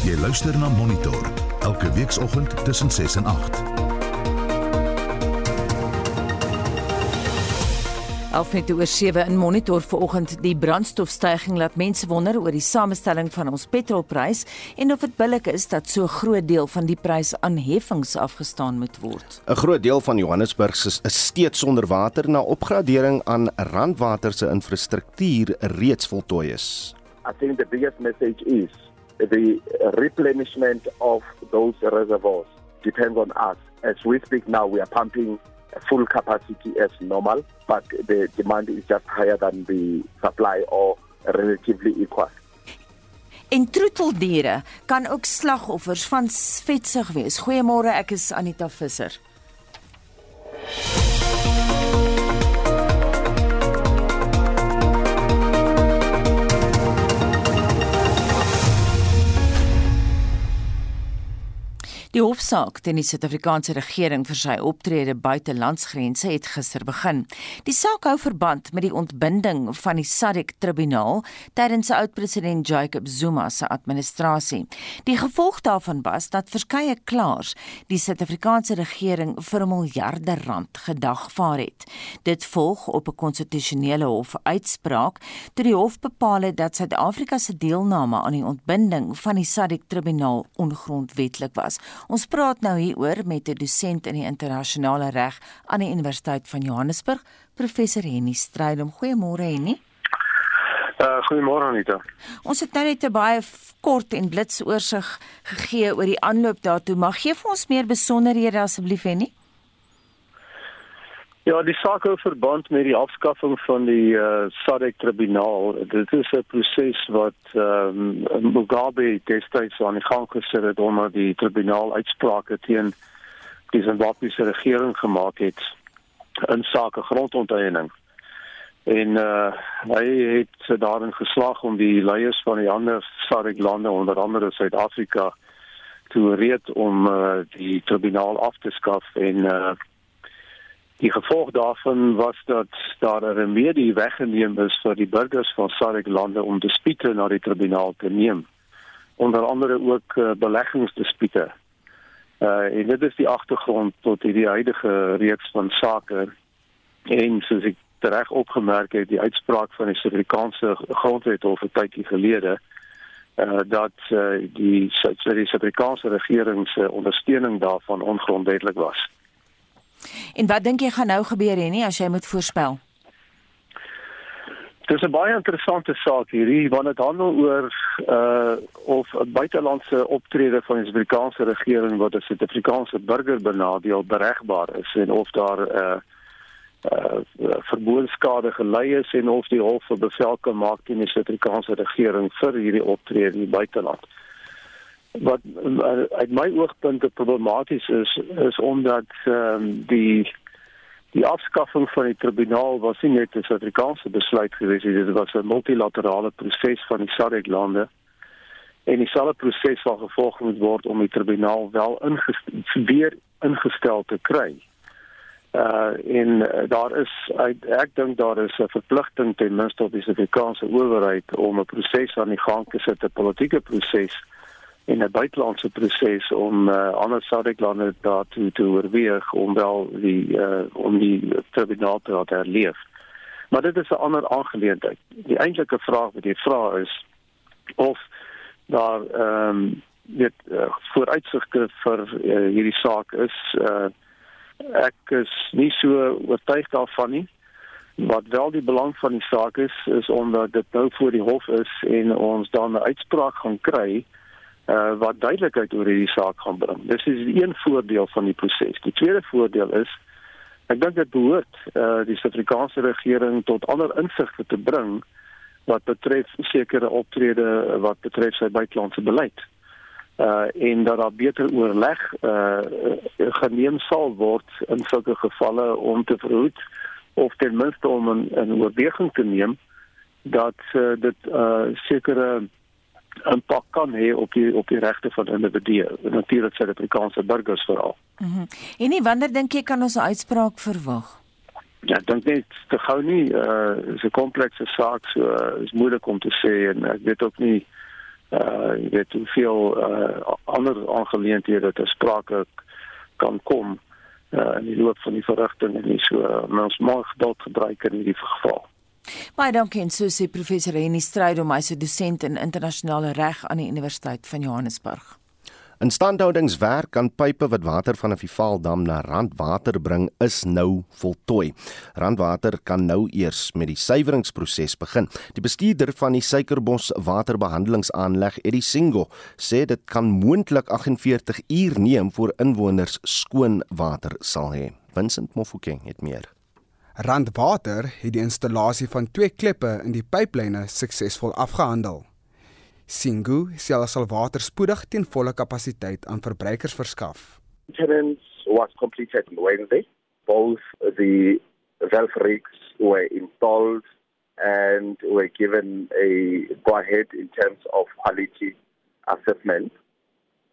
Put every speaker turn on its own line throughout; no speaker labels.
Jy luister na Monitor elke weekoggend tussen 6 en 8.
Alfnet oor 7 in monitor vanoggend die brandstofstygings laat mense wonder oor die samestelling van ons petrolprys en of dit billik is dat so groot deel van die prys aan heffings afgestaan moet word.
'n Groot deel van Johannesburg is, is steeds sonder water na opgradering aan Randwater se infrastruktuur reeds voltooi is.
I think the biggest message is the replenishment of those reservoirs depends on us. As we speak now, we are pumping full capacity as normal, but the demand is just higher than the supply or relatively equal.
En troeteldiere kan ook slagoffers van vetsug wees. Goeiemôre, ek is Anita Visser. Die hofsaak teen die Suid-Afrikaanse regering vir sy optrede buite landsgrense het gister begin. Die saak hou verband met die ontbinding van die SADC-tribunaal tydens sy oud-president Jacob Zuma se administrasie. Die gevolg daarvan was dat verskeie klaers die Suid-Afrikaanse regering vir miljarde rand gedagvaar het. Dit volg op 'n konstitusionele hof uitspraak toe die hof bepaal het dat Suid-Afrika se deelname aan die ontbinding van die SADC-tribunaal ongrondwetlik was. Ons praat nou hieroor met 'n dosent in die internasionale reg aan die Universiteit van Johannesburg, professor Henny Strydom. Goeiemôre Henny.
Uh goeiemôre Anita.
Ons het nou net 'n baie kort en blits oorsig gegee oor die aanloop daartoe. Mag gee vir ons meer besonderhede asseblief Henny?
Ja, die saak hou verband met die afskaffing van die uh, SADC tribunaal. Dit is 'n proses wat ehm um, Mugabe destyds aan die gang gesit het onder die tribunaal uitsprake teen die Zimbabwese regering gemaak het in sake grondonteeneming. En uh hy het daarin geslaag om die leiers van die ander SADC lande onder andere Suid-Afrika te oorreed om uh, die tribunaal af te skaf en uh Die gevolg daarvan was dat daar 'n remedie weggeneem is vir die burgers van SADC lande om dispute na die tribunaal te neem. Onder andere ook uh, beleggingsdispute. Uh en dit is die agtergrond tot hierdie huidige reeks van sake. En soos ek reg opgemerk het, die uitspraak van die Suid-Afrikaanse grondwet oor 'n tydjie gelede uh dat uh, die Suid-Afrikaanse regering se ondersteuning daarvan ongrondwetlik was.
En wat dink jy gaan nou gebeur hier nie as jy moet voorspel?
Dit is 'n baie interessante saak hierdie want dit handel oor uh of 'n buitelandse optrede van die Suid-Afrikaanse regering wat 'n Suid-Afrikaanse burger benadeel beregbaar is en of daar uh uh verboonskade gelei is en of die hof 'n bevel kan maak teen die Suid-Afrikaanse regering vir hierdie optrede in die buiteland wat uit my oogpunt problematies is is omdat ehm um, die die afskaffing van die tribunaal was nie net 'n Suid-Afrikaanse besluit gewees nie dit was 'n multilaterale proses van die SADC lande en dieselfde proses wat gevolg moet word om die tribunaal wel ingestel weer ingestel te kry. Uh en uh, daar is ek, ek dink daar is 'n verpligting ten minste op die Suid-Afrikaanse owerheid om 'n proses aan die gang te sit, 'n politieke proses en 'n buitelandse proses om uh, ander SADC-lande daartoe te oorweeg om wel die uh, om die tribunaal te laat herleef. Maar dit is 'n ander aangeleentheid. Die eintlike vraag wat jy vra is of daar ehm um, dit uh, vooruitsigte vir uh, hierdie saak is uh, ek is nie so oortuig daarvan nie wat wel die belang van die saak is is omdat dit nou voor die hof is en ons dan 'n uitspraak gaan kry uh, uh, wat duidelikheid oor hierdie saak gaan bring. Dis is een voordeel van die proses. Die tweede voordeel is ek dink dit behoort uh, die Suid-Afrikaanse regering tot ander insigte te bring wat betref sekere optrede wat betref sy buitelandse beleid. Uh en dat daar beter oorleg uh geneem sal word in sulke gevalle om te verhoed of ten minste om 'n oorweging te neem dat uh, dit uh sekere 'n impak kan hê op die op die regte van individue, natuurlik Suid-Afrikaanse burgers veral.
Mhm. Mm en nie wanneer dink jy kan ons 'n uitspraak verwag?
Ja, ek dink net te gou nie, uh is 'n komplekse saak, so uh, is moeilik om te sê en ek weet ook nie uh jy weet hoeveel uh ander aangeleenthede te sprake kan kom uh in die loop van die verrigting en so uh, ons mag dalk gebruik in hierdie geval.
Baie dankie en so sê professor Henny Strydom, hy's 'n dosent in internasionale reg aan die Universiteit van Johannesburg.
Instandhoudingswerk aan pype wat water van 'n Vivaldam na Randwater bring is nou voltooi. Randwater kan nou eers met die suiweringsproses begin. Die bestuurder van die Suikerbos waterbehandelingsaanleg, Eddie Singo, sê dit kan moontlik 48 uur neem voor inwoners skoon water sal hê. Vincent Mofokeng het meer.
Randwater het die installasie van twee kleppe in die pyplyne suksesvol afgehandel. Singu sê hulle sal water spoedig teen volle kapasiteit aan verbruikers verskaf.
Maintenance was completed on Wednesday. Both the valve rigs were installed and were given a go-ahead in terms of quality assessment.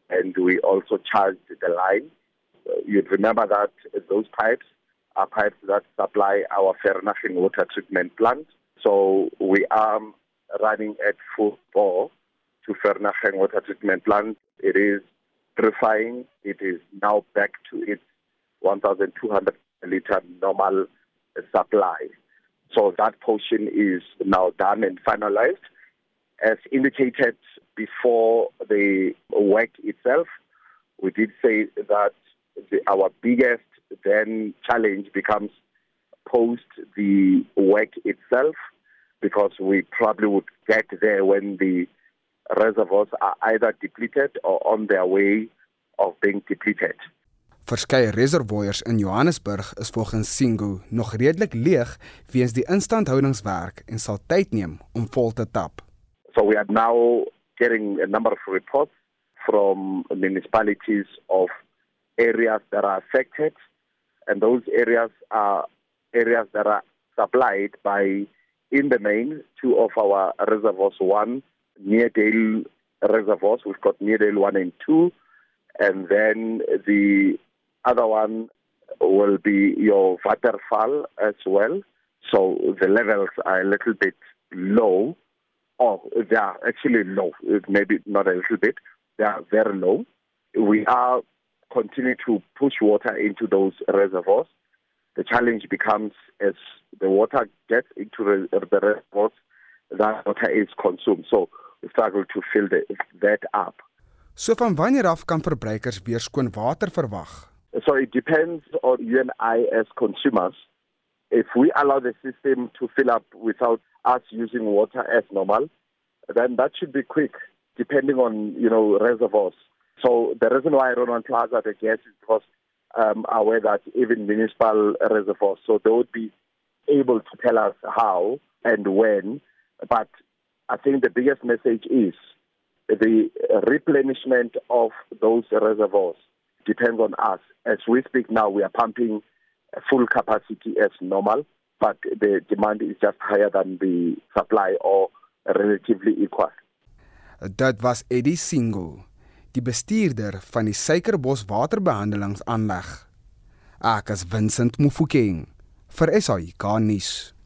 And we also charged the line. You'd remember that those pipes are pipes that supply our Fernaching water treatment plant. So we are running at full bore to Fernacheng water treatment plant. It is purifying. It is now back to its 1,200 liter normal supply. So that portion is now done and finalized. As indicated before the work itself, we did say that the, our biggest then challenge becomes post the work itself because we probably would get there when the reservoirs are either depleted or on their way of being depleted.
Verskeie reservoirs in Johannesburg is volgens Singu nog redelik leeg weens die instandhoudingswerk en sal tyd neem om vol te tap.
So we are now getting a number of reports from municipalities of areas that are affected and those areas are areas that are supplied by in the main two of our reservoirs one near Dale reservoirs. We've got near Dale 1 and 2. And then the other one will be your waterfall as well. So the levels are a little bit low. Oh, they are actually low. Maybe not a little bit. They are very low. We are continuing to push water into those reservoirs. The challenge becomes as the water gets into the reservoirs, that water is consumed. So struggle to fill the, that up.
So van wanneer af kan verbruikers weer skoon water verwag?
So it depends on you and I as consumers. If we allow the system to fill up without us using water as normal, then that should be quick, depending on you know reservoirs. So the reason why Ronan Plaza the gas is because um, aware that even municipal reservoirs, so they would be able to tell us how and when, but I think the biggest message is the replenishment of those reservoirs depends on us. As we speak now, we are pumping full capacity as normal, but the demand is just higher than the supply or relatively equal.
That was Eddie Singo, die bestuurder van die Suikerbos waterbehandelingsaanleg. Ek is Vincent Mufokeng vir SAK nuus.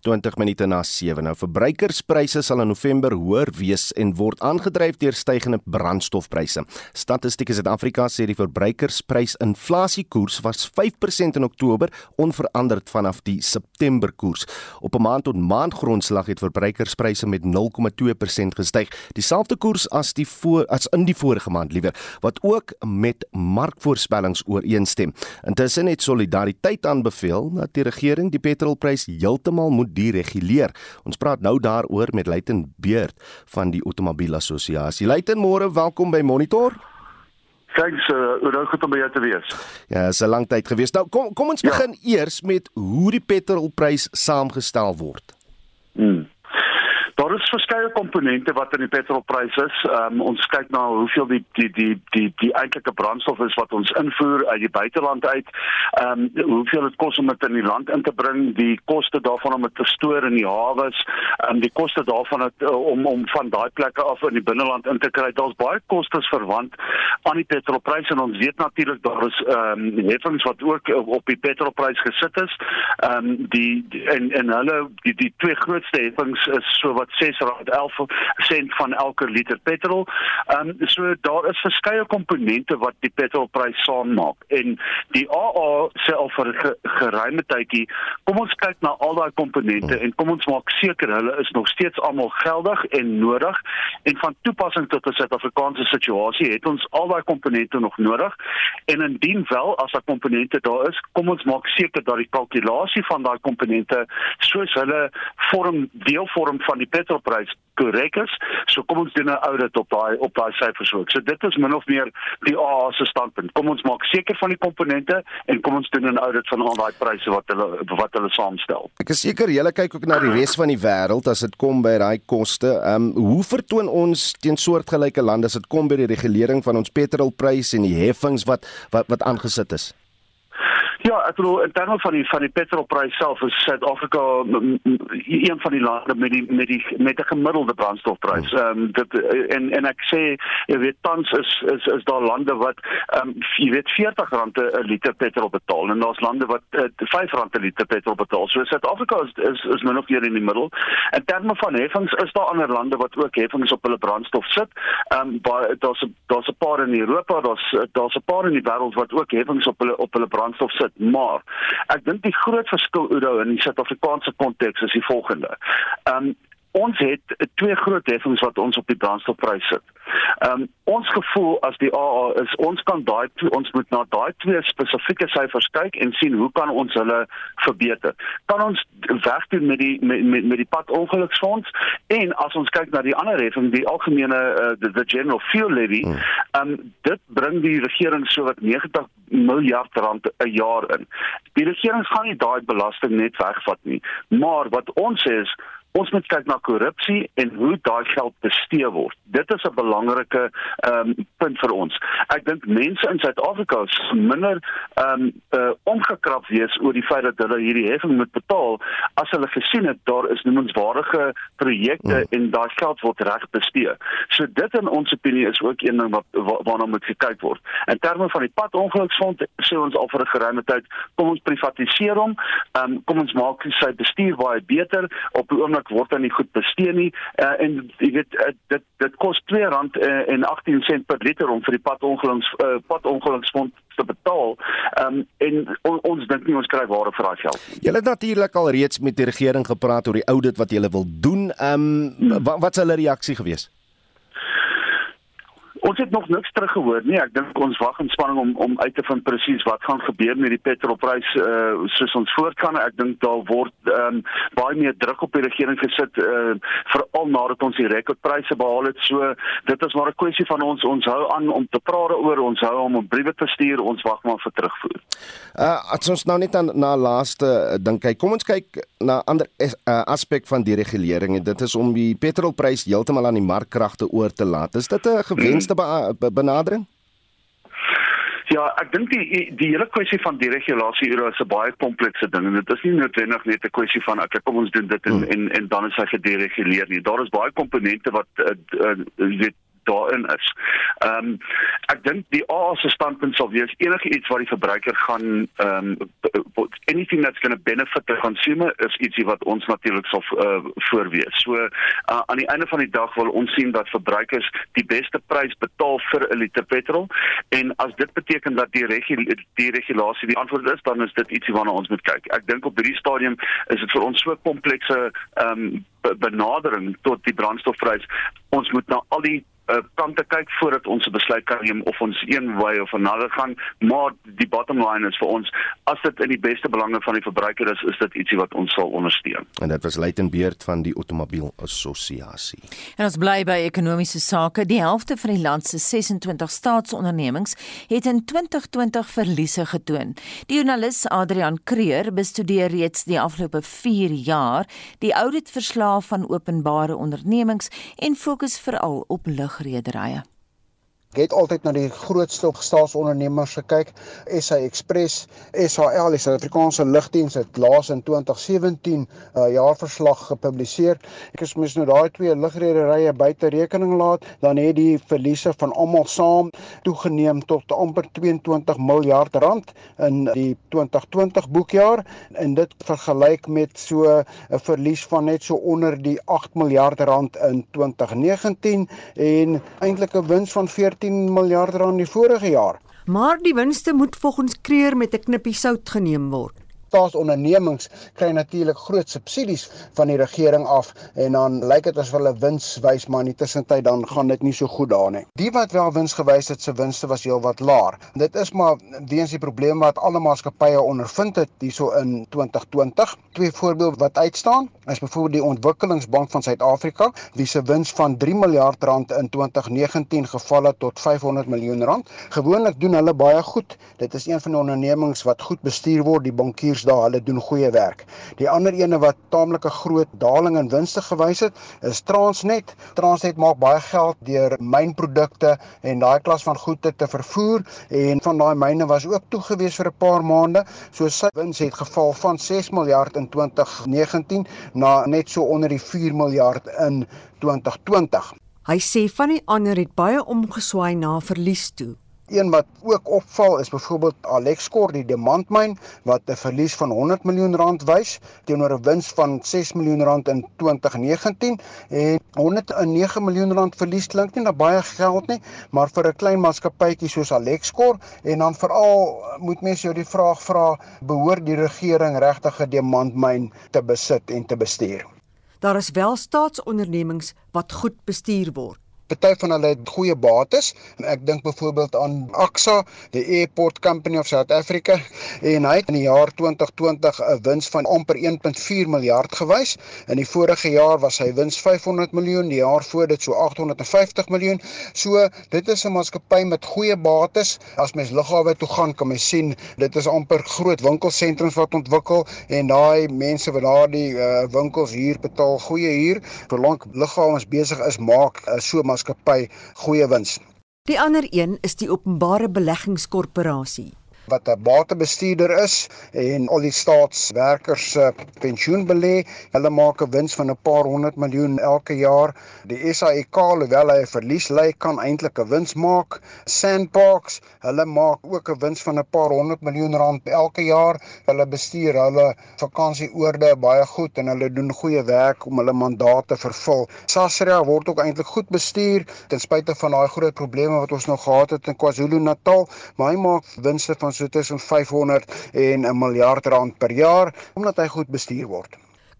20 minute na 7. Nou verbruikerspryse sal in November hoër wees en word aangedryf deur stygende brandstofpryse. Statistiek Suid-Afrika sê die verbruikersprysinflasiekoers was 5% in Oktober onveranderd vanaf die September koers. Op 'n maand-tot-maand grondslag het verbruikerspryse met 0,2% gestyg, dieselfde koers as die voor as in die vorige maand liewer, wat ook met markvoorspellings ooreenstem. Intussen het Solidariteit aanbeveel dat die regering die petrolprys heeltemal moet dereguleer. Ons praat nou daaroor met Luiten Beerd van die Outomobiel Assosiasie. Luiten, môre, welkom by Monitor.
Thanks, uh, hoe goed om by jou te wees.
Ja, dit is 'n lang tyd gewees. Nou kom kom ons ja. begin ja. eers met hoe die petrolprys saamgestel word.
Hmm. Is verskeie komponente wat in die petrolprys is. Um, ons kyk na hoeveel die die die die die eintlike brandstof is wat ons invoer uit die buiteland uit. Ehm um, hoeveel dit kos om dit in die land in te bring, die koste daarvan om dit te stoor in die hawe, ehm um, die koste daarvan het, uh, om om van daai plekke af in die binneland in te kry. Daar's baie kostes verwant aan die petrolprys en ons weet natuurlik daar is ehm um, heffings wat ook op die petrolprys gesit is. Ehm um, die, die en en hulle die die twee grootste heffings is so wat 6
R11 sent van elke liter petrol. Ehm um, so daar is verskeie komponente wat die petrolprys saammaak. En die AA sê al vir 'n geruime tydjie, kom ons kyk na al daai komponente en kom ons maak seker hulle is nog steeds almal geldig en nodig. En van toepassing tot 'n Suid-Afrikaanse situasie het ons al daai komponente nog nodig. En indien wel as daai komponente daar is, kom ons maak seker dat die kalkulasie van daai komponente soos hulle vorm deel vorm van die petrolprys korrek is. So kom ons doen 'n audit op daai op daai syfers ook. So dit is min of meer die AA se standpunt. Kom ons maak seker van die komponente en kom ons doen 'n audit van al daai pryse wat hulle wat hulle saamstel.
Ek is seker julle kyk ook na die res van die wêreld as dit kom by daai koste. Ehm um, hoe vertoon ons teen soortgelyke lande as dit kom by die regulering van ons petrolprys en die heffings wat wat wat aangesit is?
Ja, ek bedoel in terme van die van die petrolprys self is Suid-Afrika een van die lande met die met die met 'n gemiddelde brandstofprys. Hmm. Ehm um, dit en en ek sê jy weet tans is is is daar lande wat ehm um, jy weet R40 'n liter petrol betaal en daar's lande wat uh, R5 'n liter petrol betaal. So Suid-Afrika is is is min of meer in die middel. In terme van heffings is daar ander lande wat ook heffings op hulle brandstof sit. Ehm um, daar's daar's 'n paar in Europa, daar's daar's 'n paar in die wêreld wat ook heffings op hulle op hulle brandstof sit dit, maar ek dink die groot verskil Udo in die Suid-Afrikaanse konteks is die volgende. Ehm um, ons het twee groot heffings wat ons op die brandstofprys sit. Ehm um, ons gevoel as die AA is ons kan daai ons moet na daai twee spesifieke syfers kyk en sien hoe kan ons hulle verbeter. Kan ons wegdoen met die met met, met die padongeluksfonds en as ons kyk na die ander heffing die algemene uh, the, the general fuel levy, hmm. ehm um, dit bring die regering sowat 90 miljard rand 'n jaar in. Die regering gaan nie daai belasting net wegvat nie, maar wat ons sê is Ons moet kyk na korrupsie en hoe daai geld bestee word. Dit is 'n belangrike ehm um, punt vir ons. Ek dink mense in Suid-Afrika is minder ehm um, uh, omgekrap wees oor die feit dat hulle hierdie heffing moet betaal as hulle gesien het daar is noemenswaardige projekte mm. en daai geld word reg bestee. So dit in ons opinie is ook een ding wat waarna moet gekyk word. In terme van die padongeluksfonds sê ons al vir 'n geruime tyd, kom ons privatiseer hom. Ehm um, kom ons maak sy bestuur baie beter op die oomblik word dan nie goed bestee nie uh, en jy weet uh, dit dit kos R2 uh, en 18 sent per liter om vir die padongeluks uh, padongeluksfonds te betaal. Ehm um, en on, ons dink nie ons kry ware vir daai geld nie.
Julle het natuurlik al reeds met die regering gepraat oor die audit wat julle wil doen. Ehm um, hmm. wat wat sou hulle reaksie gewees?
Ons het nog niks teruggehoor nie. Ek dink ons wag in spanning om om uit te vind presies wat gaan gebeur met die petrolprys uh soos ons voortgaan. Ek dink daar word um, baie meer druk op die regering gesit uh veral nadat ons die rekordpryse behaal het. So dit is maar 'n kwessie van ons ons hou aan om te praat oor ons hou om 'n briewe te stuur. Ons wag maar vir terugvoer.
Uh as ons nou net aan na laaste dink kyk. Kom ons kyk na ander uh, aspek van die regulering en dit is om die petrolprys heeltemal aan die markkragte oor te laat. Is dit 'n gewenste be benadering?
Ja, ek dink die die hele kwessie van die regulasie hier is 'n baie komplekse ding en dit is nie noodwendig net 'n kwessie van ek kom ons doen dit en hmm. en, en dan is hy gedereguleer nie. Daar is baie komponente wat uh, uh, weet daarin is. Ehm um, ek dink die AA se standpunt sal wees enige iets wat die verbruiker gaan ehm um, anything that's going to benefit the consumer is ietsie wat ons natuurlik sal uh, voorwees. So uh, aan die einde van die dag wil ons sien dat verbruikers die beste prys betaal vir 'n liter petrol en as dit beteken dat die regul die regulasie die antwoord is dan is dit ietsie waarna ons moet kyk. Ek dink op hierdie stadium is dit vir ons so komplekse ehm um, benadering tot die brandstofprys. Ons moet na al die uh, kante kyk voordat ons 'n besluit kan neem of ons een wy of 'n ander gaan, maar die bottom line is vir ons as dit in die beste belange van die verbruiker is, is dit ietsie wat ons sal ondersteun.
En dit was Luitenbeerd van die Automobiel Assosiasie.
En ons bly by ekonomiese sake. Die helfte van die land se 26 staatsondernemings het in 2020 verliese getoon. Die joernalis Adrian Creer bestudeer reeds die afgelope 4 jaar die ouditverslae van openbare ondernemings en fokus veral op lig lugrederye.
Ek het altyd na die grootste staatsondernemings gekyk. SA Express, SAL, die Suid-Afrikaanse Lugdiens het laas in 2017 'n uh, jaarverslag gepubliseer. Ek is mens nou daai twee lugrederye buite rekening laat, dan het die verliese van almal saam toegeneem tot amper 22 miljard rand in die 2020 boekjaar en dit vergelyk met so 'n verlies van net so onder die 8 miljard rand in 2019 en eintlik 'n wins van 14 13 miljard rand die vorige jaar.
Maar die winste moet volgens Kreer met 'n knippie sout geneem word
staatsondernemings kry natuurlik groot subsidies van die regering af en dan lyk dit as hulle wins wys maar in die tussentyd dan gaan dit nie so goed daar nie. Die wat wel wins gewys het se winste was heelwat laer. Dit is maar weens die probleme wat alle maatskappye ondervind het hierso in 2020. Twee voorbeelde wat uitstaan is byvoorbeeld die Ontwikkelingsbank van Suid-Afrika wie se wins van 3 miljard rand in 2019 geval het tot 500 miljoen rand. Gewoonlik doen hulle baie goed. Dit is een van die ondernemings wat goed bestuur word. Die bankiers beurs daar, hulle doen goeie werk. Die ander ene wat taamlik 'n groot daling in winste gewys het, is Transnet. Transnet maak baie geld deur mynprodukte en daai klas van goede te vervoer en van daai myne was ook toegewees vir 'n paar maande. So sy wins het geval van 6 miljard in 2019 na net so onder die 4 miljard in 2020.
Hy sê van die ander het baie omgeswaai na verlies toe.
Een wat ook opval is byvoorbeeld Alexkor die diamantmyn wat 'n verlies van 100 miljoen rand wys teenoor 'n wins van 6 miljoen rand in 2019 en 109 miljoen rand verlies klink nie na baie geld nie, maar vir 'n klein maatskappytjie soos Alexkor en dan veral moet mense jou die vraag vra, behoort die regering regtig 'n diamantmyn te besit en te bestuur?
Daar is wel staatsondernemings wat goed bestuur word.
Party van hulle het goeie bates. Ek dink byvoorbeeld aan AXA, die Airport Company of South Africa, en hy het in die jaar 2020 'n wins van amper 1.4 miljard gewys. In die vorige jaar was sy wins 500 miljoen, die jaar voor dit so 850 miljoen. So, dit is 'n maatskappy met goeie bates. As mens lughawe toe gaan, kan mens sien dit is amper groot winkelsentrums wat ontwikkel en daai mense wat daardie uh, winkels huur betaal goeie huur. Solank lughawens besig is, maak uh, so maatskappy goeie wins.
Die ander een is die Openbare Beleggingskorporasie
wat 'n batebestuurder is en al die staatswerkers se pensioen belê. Hulle maak 'n wins van 'n paar honderd miljoen elke jaar. Die SAIK alhoewel hy 'n verlies ly, kan eintlik 'n wins maak. Sandparks, hulle maak ook 'n wins van 'n paar honderd miljoen rand elke jaar. Hulle bestuur hulle vakansieoorde baie goed en hulle doen goeie werk om hulle mandate te vervul. Sasria word ook eintlik goed bestuur ten spyte van daai groot probleme wat ons nog gehad het in KwaZulu-Natal, maar hy maak winste van so tussen 500 en 'n miljard rand per jaar omdat hy goed bestuur word.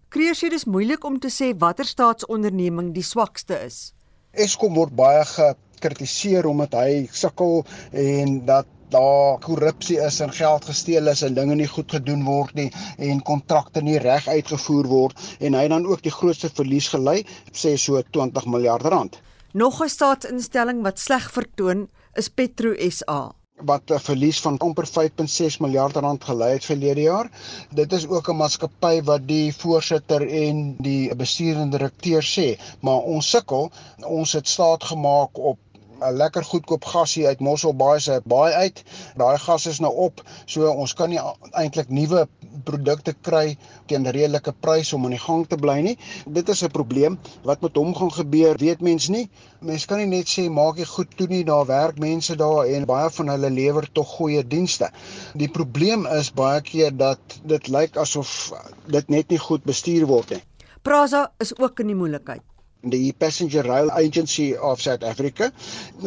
Kreer sê dis moeilik om te sê watter staatsonderneming die swakste is.
Eskom word baie gekritiseer omdat hy sukkel en dat daar korrupsie is en geld gesteel is en dinge nie goed gedoen word nie en kontrakte nie reg uitgevoer word en hy dan ook die grootste verlies gely sê so 20 miljard rand.
Nog 'n staatsinstelling wat sleg vertoon is Petro SA
wat 'n verlies van amper 5.6 miljard rand gelei het verlede jaar. Dit is ook 'n maatskappy wat die voorsitter en die bestuurende direkteur sê, maar ons sukkel, ons het staat gemaak op 'n lekker goedkoop gasie uit Mossel Bay se baie uit. Daai gas is nou op, so ons kan nie eintlik nuwe produkte kry teen redelike pryse om aan die gang te bly nie. Dit is 'n probleem. Wat met hom gaan gebeur, weet mens nie. Mens kan nie net sê maak jy goed toe nie, daar werk mense daar en baie van hulle lewer tog goeie dienste. Die probleem is baie keer dat dit lyk asof dit net nie goed bestuur word nie.
Prasa is ook in die moeilikheid
die Passenger Rail Agency of South Africa.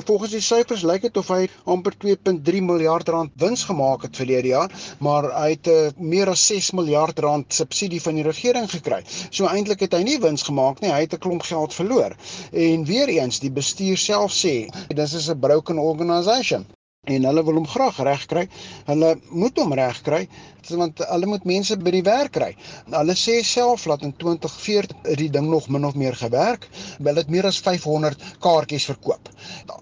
Volgens die syfers lyk dit of hy amper 2.3 miljard rand wins gemaak het verlede jaar, maar hy het uh, meer as 6 miljard rand subsidie van die regering gekry. So eintlik het hy nie wins gemaak nie, hy het 'n klomp geld verloor. En weer eens, die bestuur self sê, dis is 'n broken organisation en hulle wil hom graag regkry. Hulle moet hom regkry want hulle moet mense by die werk kry. Hulle sê self dat in 2014 het die ding nog min of meer gewerk. Hulle het meer as 500 kaartjies verkoop.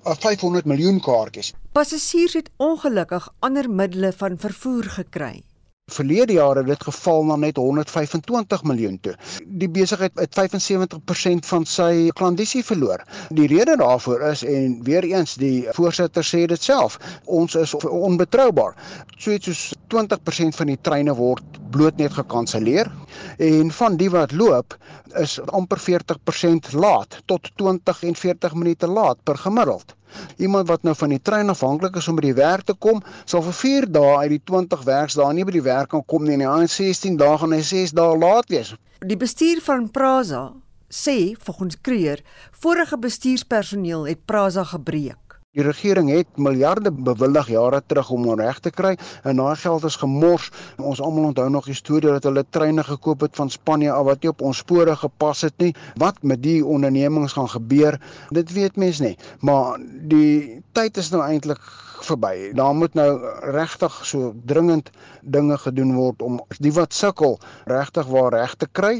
500 miljoen kaartjies.
Passasiers het ongelukkig ander middele van vervoer gekry.
Verlede jaar het dit geval na net 125 miljoen toe. Die besigheid het 75% van sy klandisie verloor. Die rede daarvoor is en weer eens die voorsitter sê dit self, ons is onbetroubaar. So iets soos 20% van die treine word bloot net gekanselleer en van die wat loop is amper 40% laat tot 20 en 40 minute laat per gemiddeld. Iemand wat nou van die trein afhanklik is om by die werk te kom, sal vir 4 dae uit die 20 werksdae nie by die werk kan kom nie en hy 16 dae gaan hy 6 dae laat wees.
Die bestuur van Praza sê volgens Kreer, vorige bestuurspersoneel het Praza gebreek.
Die regering het miljarde bewillig jare terug om reg te kry en daai geld is gemors. Ons almal onthou nog die storie dat hulle treine gekoop het van Spanje af wat nie op ons spore gepas het nie. Wat met die ondernemings gaan gebeur, dit weet mens nie. Maar die tyd is nou eintlik verby. Daar moet nou regtig so dringend dinge gedoen word om die wat sukkel regtig waar reg te kry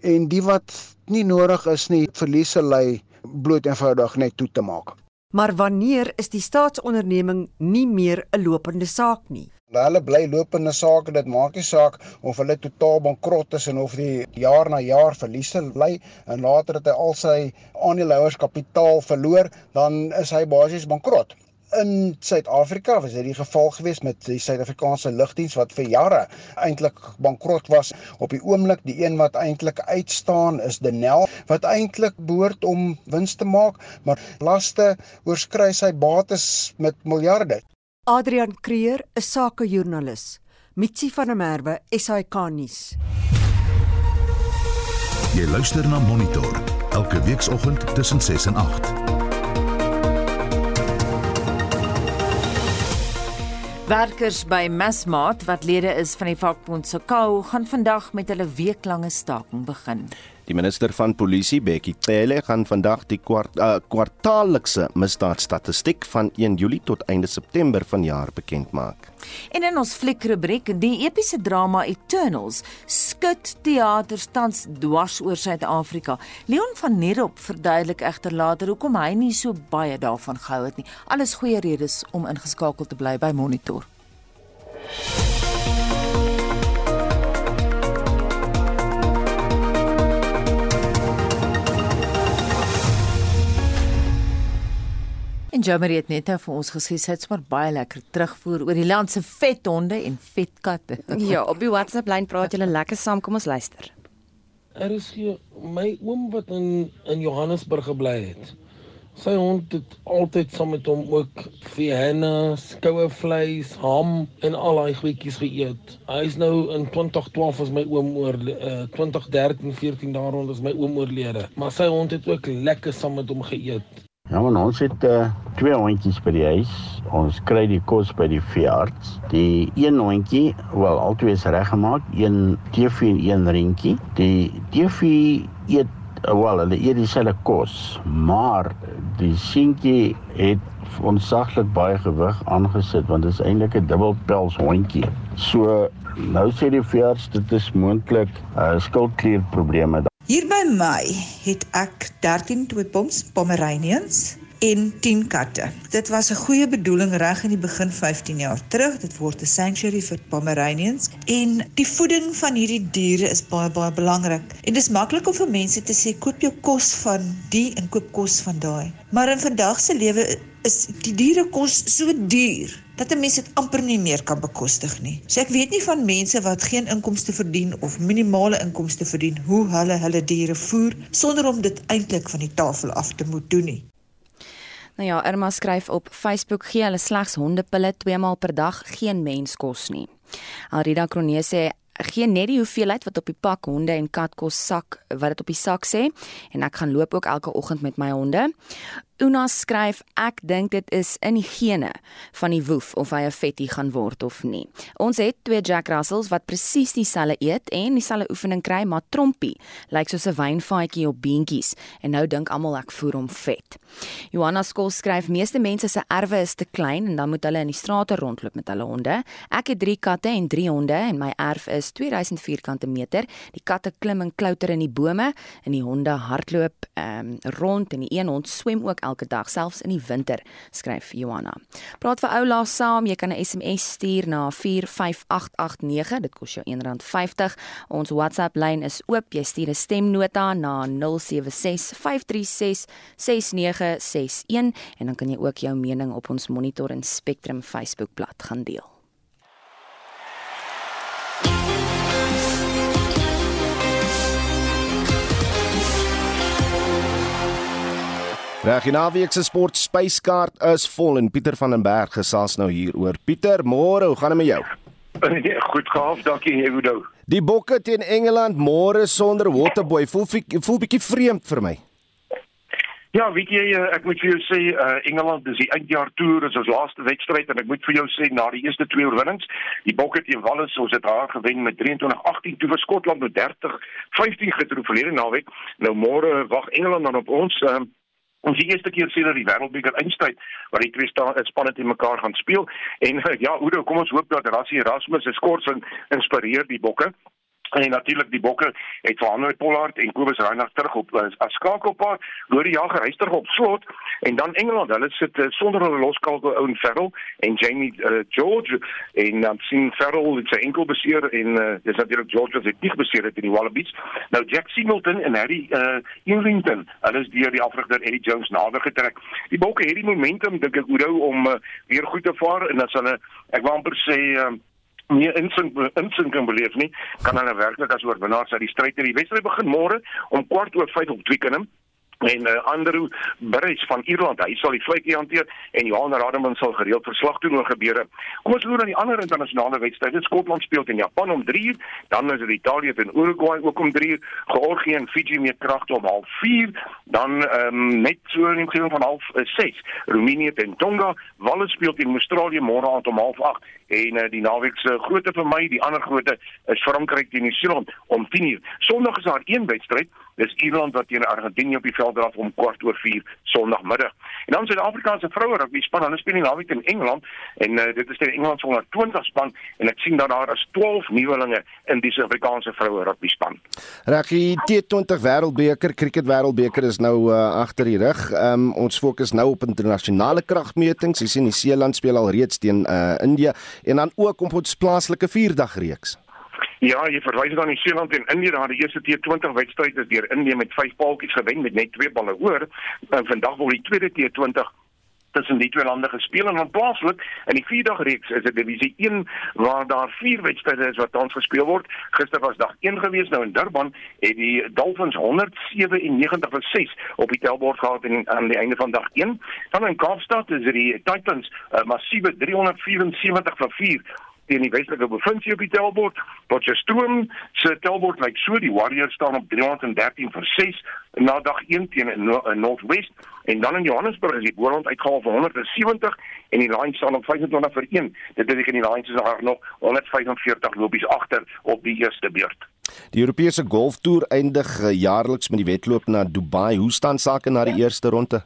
en die wat nie nodig is nie verliese lê bloot eenvoudig net toe te maak.
Maar wanneer is die staatsonderneming nie meer 'n lopende saak nie?
Hulle bly lopende sake, dit maak nie saak of hulle totaal bankrot is en of die jaar na jaar verliese ly en later het hy al sy aandeelhouerskapitaal verloor, dan is hy basies bankrot in Suid-Afrika was dit die geval gewees met die Suid-Afrikaanse lugdiens wat vir jare eintlik bankrot was. Op die oomblik die een wat eintlik uitstaan is Denel wat eintlik behoort om wins te maak maar laste oorskry sy bates met miljarde.
Adrian Kreer 'n sakejoernalis. Mitsi van der Merwe SAK nuus.
Jy luister na Monitor elke weekoggend tussen 6 en 8
Werkers by Massmart wat lede is van die vakbond Sakao gaan vandag met hulle weeklange staking begin.
Die minister van Polisie, Bekkie Cele, gaan vandag die kwart, uh, kwartaallikse misdaadstatistiek van 1 Julie tot einde September vanjaar bekend maak.
En in ons fliekrubriek, die epiese drama Eternals, skud teaters tans dwars oor Suid-Afrika. Leon van Nerop verduidelik egter later hoekom hy nie so baie daarvan gehou het nie. Alles goeie redes om ingeskakel te bly by Monitor. En Jamie het net nou vir ons gesê sy het sommer baie lekker terugvoer oor die land se vethonde en vetkatte.
ja, op die WhatsApp lyn praat julle lekker saam, kom ons luister.
Er is hier my oom wat in in Johannesburg gebly het. Sy hond het altyd saam met hom ook vienna, skoue vleis, ham en al daai goedjies geëet. Hy is nou in 2012 as my oom oor uh, 2013 14 daar rond is my oom oorlede. Maar sy hond het ook lekker saam met hom geëet.
Ja, man, ons het uh, twee hondjies by die huis. Ons kry die kos by die veearts. Die een hondjie, wel albei is reggemaak, een TV en een rentjie. Die TV eet uh, wel, hulle eet dieselfde kos, maar die seentjie het onsaglik baie gewig aangesit want dit is eintlik 'n dubbelpels hondjie. So nou sê die veearts dit is moontlik 'n uh, skildklierprobleme
Hier by my het ek 13 toepoms Pomeranians en 10 katte. Dit was 'n goeie bedoeling reg in die begin 15 jaar terug. Dit word 'n sanctuary vir Pomeranians en die voeding van hierdie diere is baie baie belangrik. En dis maklik om vir mense te sê koop jou kos van die en koop kos van daai. Maar in vandag se lewe is die diere kos so duur dat 'n mens dit amper nie meer kan bekostig nie. So ek weet nie van mense wat geen inkomste verdien of minimale inkomste verdien hoe hulle hulle diere voer sonder om dit eintlik van die tafel af te moet doen nie.
Nou ja, Irma skryf op Facebook gee hulle slegs hondepille 2 maal per dag, geen menskos nie. Alrida Kronee sê gee net die hoeveelheid wat op die pak honde en katkos sak wat dit op die sak sê en ek gaan loop ook elke oggend met my honde. Una skryf ek dink dit is in die gene van die woef of hy 'n vetty gaan word of nie. Ons het twee Jack Russells wat presies dieselfde eet en dieselfde oefening kry, maar Trompie lyk soos 'n wynvaatjie op beentjies en nou dink almal ek voer hom vet. Johanna Skol skryf meeste mense se erwe is te klein en dan moet hulle in die strate rondloop met hulle honde. Ek het 3 katte en 3 honde en my erf is 2000 vierkante meter. Die katte klim en klouter in die bome en die honde hardloop um, rond en die een hond swem ook elke dag, selfs in die winter, skryf Johanna. Praat vir Oula saam, jy kan 'n SMS stuur na 45889, dit kos jou R1.50. Ons WhatsApp lyn is oop, jy stuur 'n stemnota na 0765366961 en dan kan jy ook jou mening op ons Monitor en Spectrum Facebookblad gaan deel.
Reg, naweek se sport spyskaart is vol en Pieter van den Berg gesels nou hier oor. Pieter, môre, hoe gaan dit met jou?
Nee, goed gehaaf, dankie Ewodo.
Die Bokke teen Engeland môre sonder Waterboy voel voel bietjie vreemd vir my.
Ja, weet jy, eh, ek moet vir jou sê, uh, Engeland is die eindjaar toer, is ons laaste wedstryd en ek moet vir jou sê na die eerste twee oorwinnings, die Bokke teen Wales, ons het daar gewen met 23-18 toe vir Skotland met 30-15 getroof verlede naweek. Nou môre wag Engeland dan op ons. Uh, Ons die eerste keer sien dat die Wêreldbeker eindstryd waar die twee spanne teen mekaar gaan speel en ja, Oudo, kom ons hoop dat Rassie Erasmus se skorsing inspireer die bokke. En natuurlik die bokke het Hanoi Pollard en Kobus Reinagh terug op as, as skakelpaar. Lori Jager hy terug op slot en dan Engeland, hulle sit uh, sonder hulle loskalke ou en Ferrell en Jamie uh, George en dan um, sien Ferrell het sy enkel beseer en uh, dis natuurlik George wat tig beseer het in die Wallabies. Nou Jack Singleton en Harry uh, Ewington, hulle is deur die afrigter Eddie Jones nader getrek. Die bokke het die momentum dink ek Oudo om uh, weer goed te vaar en sal hulle ek wou amper sê uh, nie insink insink kan beleef nie kan hulle werklik as oorwinnaars uit die stryd in die wedstryd begin môre om kwart oor 5 op Twickenham en uh, Andrew Burris van Ierland hy sal die vletjie hanteer en Johan Rademan sal gereeld verslag doen oor gebeure. Kom ons loer na die ander internasionale wedstryde. Skotland speel teen Japan om 3 uur, dan is dit Italië teen Uruguay ook om 3 uur, Georgië en Fiji met kragte om 04:30, dan um, net so in die omgewing van 06:30, uh, Roemenië teen Tonga, Wales speel teen Australië môre aand om 08:30 en uh, die naweek se grootte vir my, die ander grootte is Frankryk teen Nieu-Seeland om 10:00. Sondag is daar een wedstryd Dis Ierland wat teen Argentinië op die veld draf om kwart oor 4 Sondagmiddag. En dan Suid-Afrika se vroue rugby span, hulle speel in naweek in Engeland en uh, dit is teen Engeland se 120 span en ek sien dat daar is 12 nuwelinge in die Suid-Afrikaanse vroue rugby span.
Reggie T20 Wêreldbeker, Cricket Wêreldbeker is nou uh, agter die rug. Um, ons fokus nou op internasionale kragmetings. Jy sien die Seeland speel al reeds teen uh, India en dan ook op ons plaaslike vierdagreeks.
Ja, jy verwys dan die Seeland en Indië daar die eerste T20 wedstryd is deur Indië met 5 paaltjies gewen met net 2 balle oor. En vandag word die tweede T20 tussen die twee lande gespeel en dan plaaslik in die vierdag reeks is dit divisie 1 waar daar vier wedstryde is wat tans gespeel word. Gister was dag 1 gewees nou in Durban het die Dolphins 197 vir 6 op die tellbord gehad en aan die einde van dag 1. Dan in Kaapstad is dit die Titans 'n uh, massiewe 374 vir 4 teen die Weselike provinsie op die tellbord. Potchefstroom se tellbord lyk so die Warriors staan op 313 vir 6 na dag 1 teen in Northwest en dan in Johannesburg is die Boland uitgehaal vir 170 en die Lions staan op 25 vir 1. Dit beteken die Lions is daar nog 145 lopies agter op die eerste beurt.
Die Europese golftoer eindig eh, jaarliks met die wedloop na Dubai. Hoe staan sake na die eerste ronde?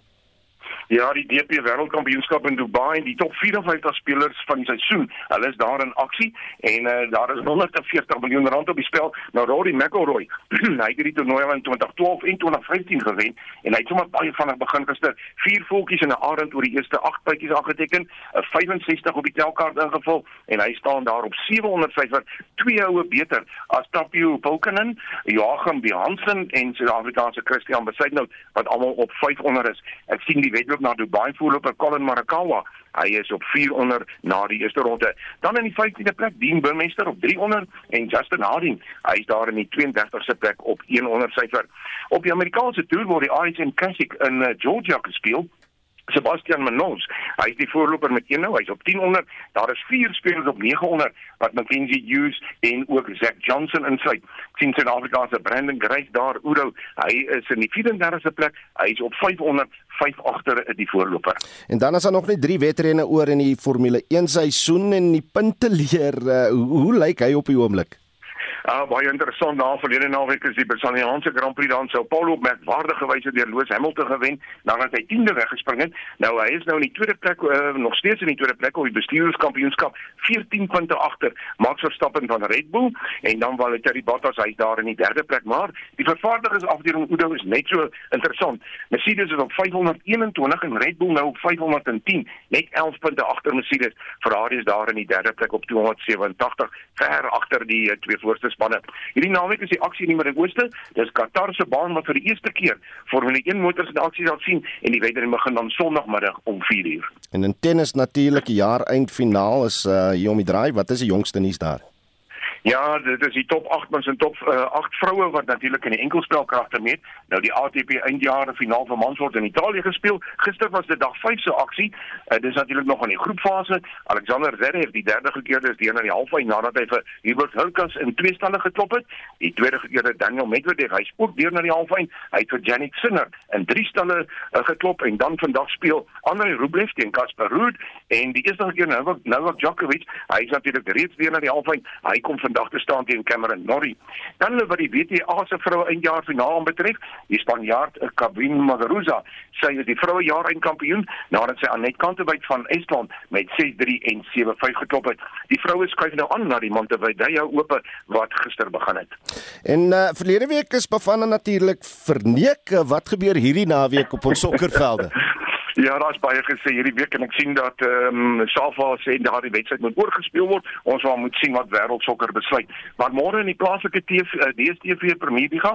Ja, die DP Wêreldkampioenskap in Dubai die top 54 spelers van die seisoen, hulle is daar in aksie en uh, daar is 140 miljoen rand op die spel. Nou Rory McIlroy, hy het die toernooi in 2012 en 2015 gewen en hy het sommer baie vinnig begin gister. Vier voetjies en 'n arend oor die eerste 8 bytjies aangeteken, 'n 65 op die telkaart ingevul en hy staan daar op 705 wat twee houe beter as Tapio Pulkinen, Joachim Bihansen en Suid-Afrikaanse Christian Besaidnout wat almal op 500 is. Ek sien die wedloop na Dubai voorloper Colin Marakawa. Hy is op 400 na die eerste ronde. Dan in die 15de plek Dean Burmester op 300 en Justin Harding. Hy is daar in die 32ste plek op 100 syfer. Op die Amerikaanse toer word die RSM Classic in uh, Georgia gespeel. Sebastian Manos, hy is die voorloper met 1 nou, hy's op 1000. Daar is vier spelers op 900 wat Mackenzie Hughes en ook Zach Johnson insluit. sien Suid-Afrika se Brandon Grace daar, Udo, hy is in die 34ste plek, hy is op 500 vyf agter die voorloper.
En dan is daar nog net 3 wedrenne oor in die Formule 1 seisoen en die punte leer, uh, hoe, hoe lyk hy op die oomblik?
Uh baie interessant na verlede naweek is die Brasiliaanse Grand Prix dan São Paulo op merkwaardige wyse deur Lewis Hamilton gewen nadat hy 10de weggespring het. Nou hy is nou in die tweede plek uh, nog steeds in die tweede plek op die bestuurderskampioenskap 14 punte agter Max Verstappen van Red Bull en dan Valtteri Bottas hy daar in die derde plek maar die vervaardigers afdeling Udo is net so interessant. Mercedes is op 521 en Red Bull nou op 510 net 11 punte agter Mercedes. Ferrari is daar in die derde plek op 287 ver agter die uh, twee voorste spanne. Hierdie naweek is die aksie in die Midde-Ooste. Dis Qatar se baan wat vir die eerste keer Formule 1 motors in aksie sal sien en die wedren begin dan Sondagmiddag om 4uur.
En in tennis natuurlik die jaar eindfinaal is uh, hier om die draai. Wat is die jongste nuus daar?
Ja, dit is die top 8 mans en top uh, 8 vroue wat natuurlik in die enkelspel kragte meet. Nou die ATP eindjare finaal vir mans word in Italië gespeel. Gister was dit dag 5 se aksie. Uh, dis natuurlik nog in die groepfase. Alexander Zverev die derde gekeerde is deur na die halffinale nadat hy vir Hubert Hurkacz in twee stalle geklop het. Die tweede gekeerde Daniel Medvedev hy spook deur na die halffinale. Hy het vir Jannik Sinner in drie stalle uh, geklop en dan vandag speel Andrei Rublev teen Casper Ruud en die eerste gekeerde Novak, Novak Djokovic, hy is natuurlik reeds weer na die halffinale. Hy kom van vandag te staan teen Cameron Norrie. Dan wat die WTA se vroue eindjaar finaal betref, die Spanjaard Cabin Muguruza, sy is die vroue jaar eindkampioen nadat sy Anet Kanteweit van Estland met 6-3 en 7-5 geklop het. Die vroue skuif nou aan na die Montevideo Ope wat gister begin het.
En uh, verlede week is Bafana natuurlik verneek. Wat gebeur hierdie naweek op ons sokkervelde?
Ja, daar's baie gesê hierdie week en ek sien dat ehm um, Safa sê daardie wedstryd moet oorgespeel word. Ons wil moet sien wat wêreldsokker besluit. Maar môre in die plaaslike TV uh, DStv Premier Liga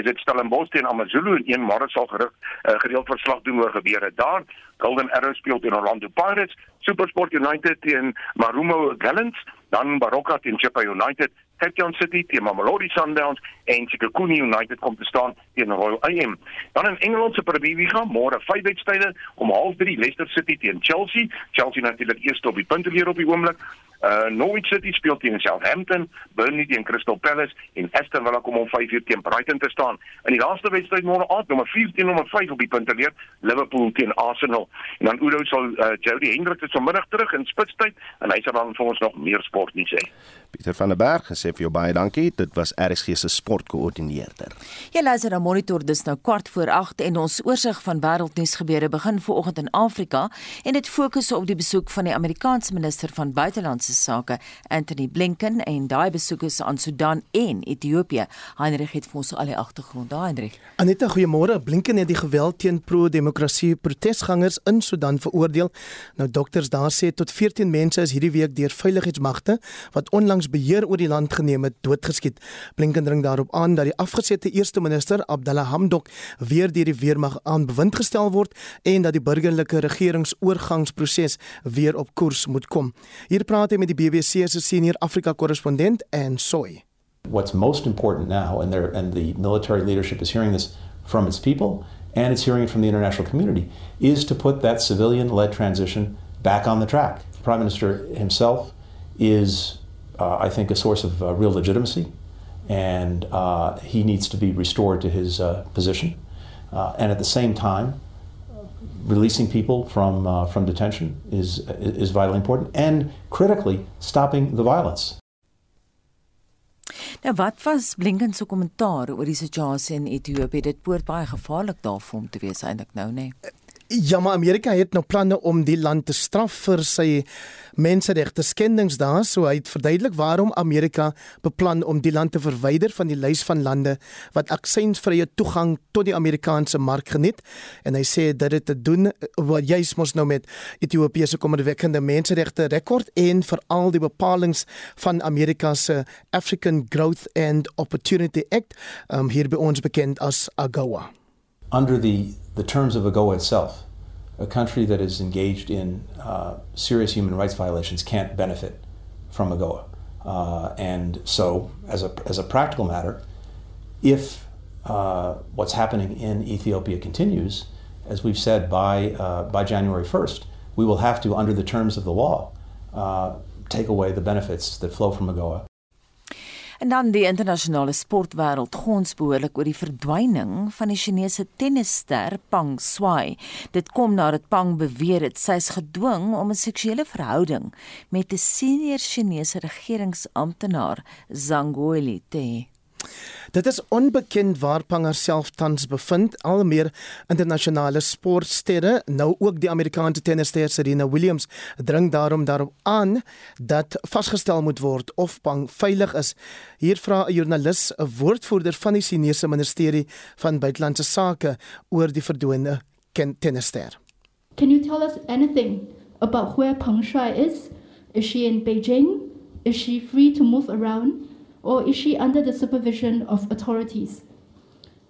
is dit Stellenbosch teen AmaZulu en een môre sal gerig uh, gereeld verslag doen oor gebeure daar. Golden Arrows speel teen Orlando Pirates, SuperSport United teen Marumo Gallants, dan Baroka teen Chippa United Cape Town City teen Mamelodi Sundowns en Sekhukhune United kom te staan teen Royal AM. Dan in Engeland se Premier League môre vyf wedstryde om 0:30 Leicester City teen Chelsea. Chelsea natuurlik eerste op die punteleer op die oomblik. Uh Norwich City speel teen Southampton, Burnley teen Crystal Palace en Aston Villa kom om 5:00 teen Brighton te staan. In die laaste wedstryd môre aand, nommer 4 teen nommer 5 op die punteleer, Liverpool teen Arsenal. En dan Udo sal uh, Jody Hendricks vanmiddag terug in spitstyd en hy sal dan vir ons nog meer sport nie sê.
Pieter van der Berg gesê vir jou baie dankie. Dit was RSG se sportkoördineerder.
Jy luister na Monitor dis nou kwart voor 8 en ons oorsig van wêreldnuus gebeure begin vanoggend in Afrika en dit fokus op die besoek van die Amerikaanse minister van buitelandse sake Anthony Blinken en daai besoek is aan Sudan en Ethiopië. Heinrich het vir ons al die agtergrond daar Heinrich.
Aneta goeiemôre. Blinken het die geweld teen pro-demokrasie protesgangers in Sudan veroordeel. Nou dokters daar sê tot 14 mense is hierdie week deur veiligheidsmagte wat onlangs onlangs beheer oor die land geneem het, doodgeskiet. Blinken dring daarop aan dat die afgesette eerste minister, Abdallah Hamdok, weer deur die weermag aan bewind gestel word en dat die burgerlike regeringsoorgangsproses weer op koers moet kom. Hier praat hy met die BBC se senior Afrika korrespondent en Soy.
What's most important now and there and the military leadership is hearing this from its people and it's hearing it from the international community is to put that civilian led transition back on the track. The Prime Minister himself is uh, I think, a source of uh, real legitimacy, and uh, he needs to be restored to his uh, position. Uh, and at the same time, releasing people from uh, from detention is is vitally important, and critically, stopping the violence.
Nou wat was Blinken se kommentaar oor die situasie in Ethiopië? Dit poort baie gevaarlik daarvoor om te wees eintlik nou, nê? Nee.
Ja, maar Amerika het nou planne om die land te straf vir sy menseregte skendings daar, so hy het verduidelik waarom Amerika beplan om die land te verwyder van die lys van lande wat aksiesvrye toegang tot die Amerikaanse mark geniet en hy sê dat dit te doen wat juis mos nou met Ethiopië se kommerwekkende menseregte rekord en veral die bepalinge van Amerika se African Growth and Opportunity Act, um, hier by ons bekend as AGOA.
Under the the terms of AGOA itself, a country that is engaged in uh, serious human rights violations can't benefit from AGOA. Uh, and so, as a, as a practical matter, if uh, what's happening in Ethiopia continues, as we've said, by, uh, by January 1st, we will have to, under the terms of the law, uh, take away the benefits that flow from AGOA.
En dan die internasionale sportwêreld gons behoorlik oor die verdwyning van die Chinese tennisster Pang Shuai. Dit kom nadat Pang beweer het sy is gedwing om 'n seksuele verhouding met 'n senior Chinese regeringsamptenaar, Zhang Guoli, te hê.
Dit is onbekend waar Pang haarself tans bevind. Al meer internasionale sportsterre, nou ook die Amerikaanse tennisster Serena Williams, dring daarom daarop aan dat vasgestel moet word of Pang veilig is. Hier vra 'n joernalis, 'n woordvoerder van die Chinese Ministerie van Buitelandse Sake oor die verdwene tennisster.
Can you tell us anything about where Peng Shuai is? Is she in Beijing? Is she free to move around? or is she under the supervision of authorities?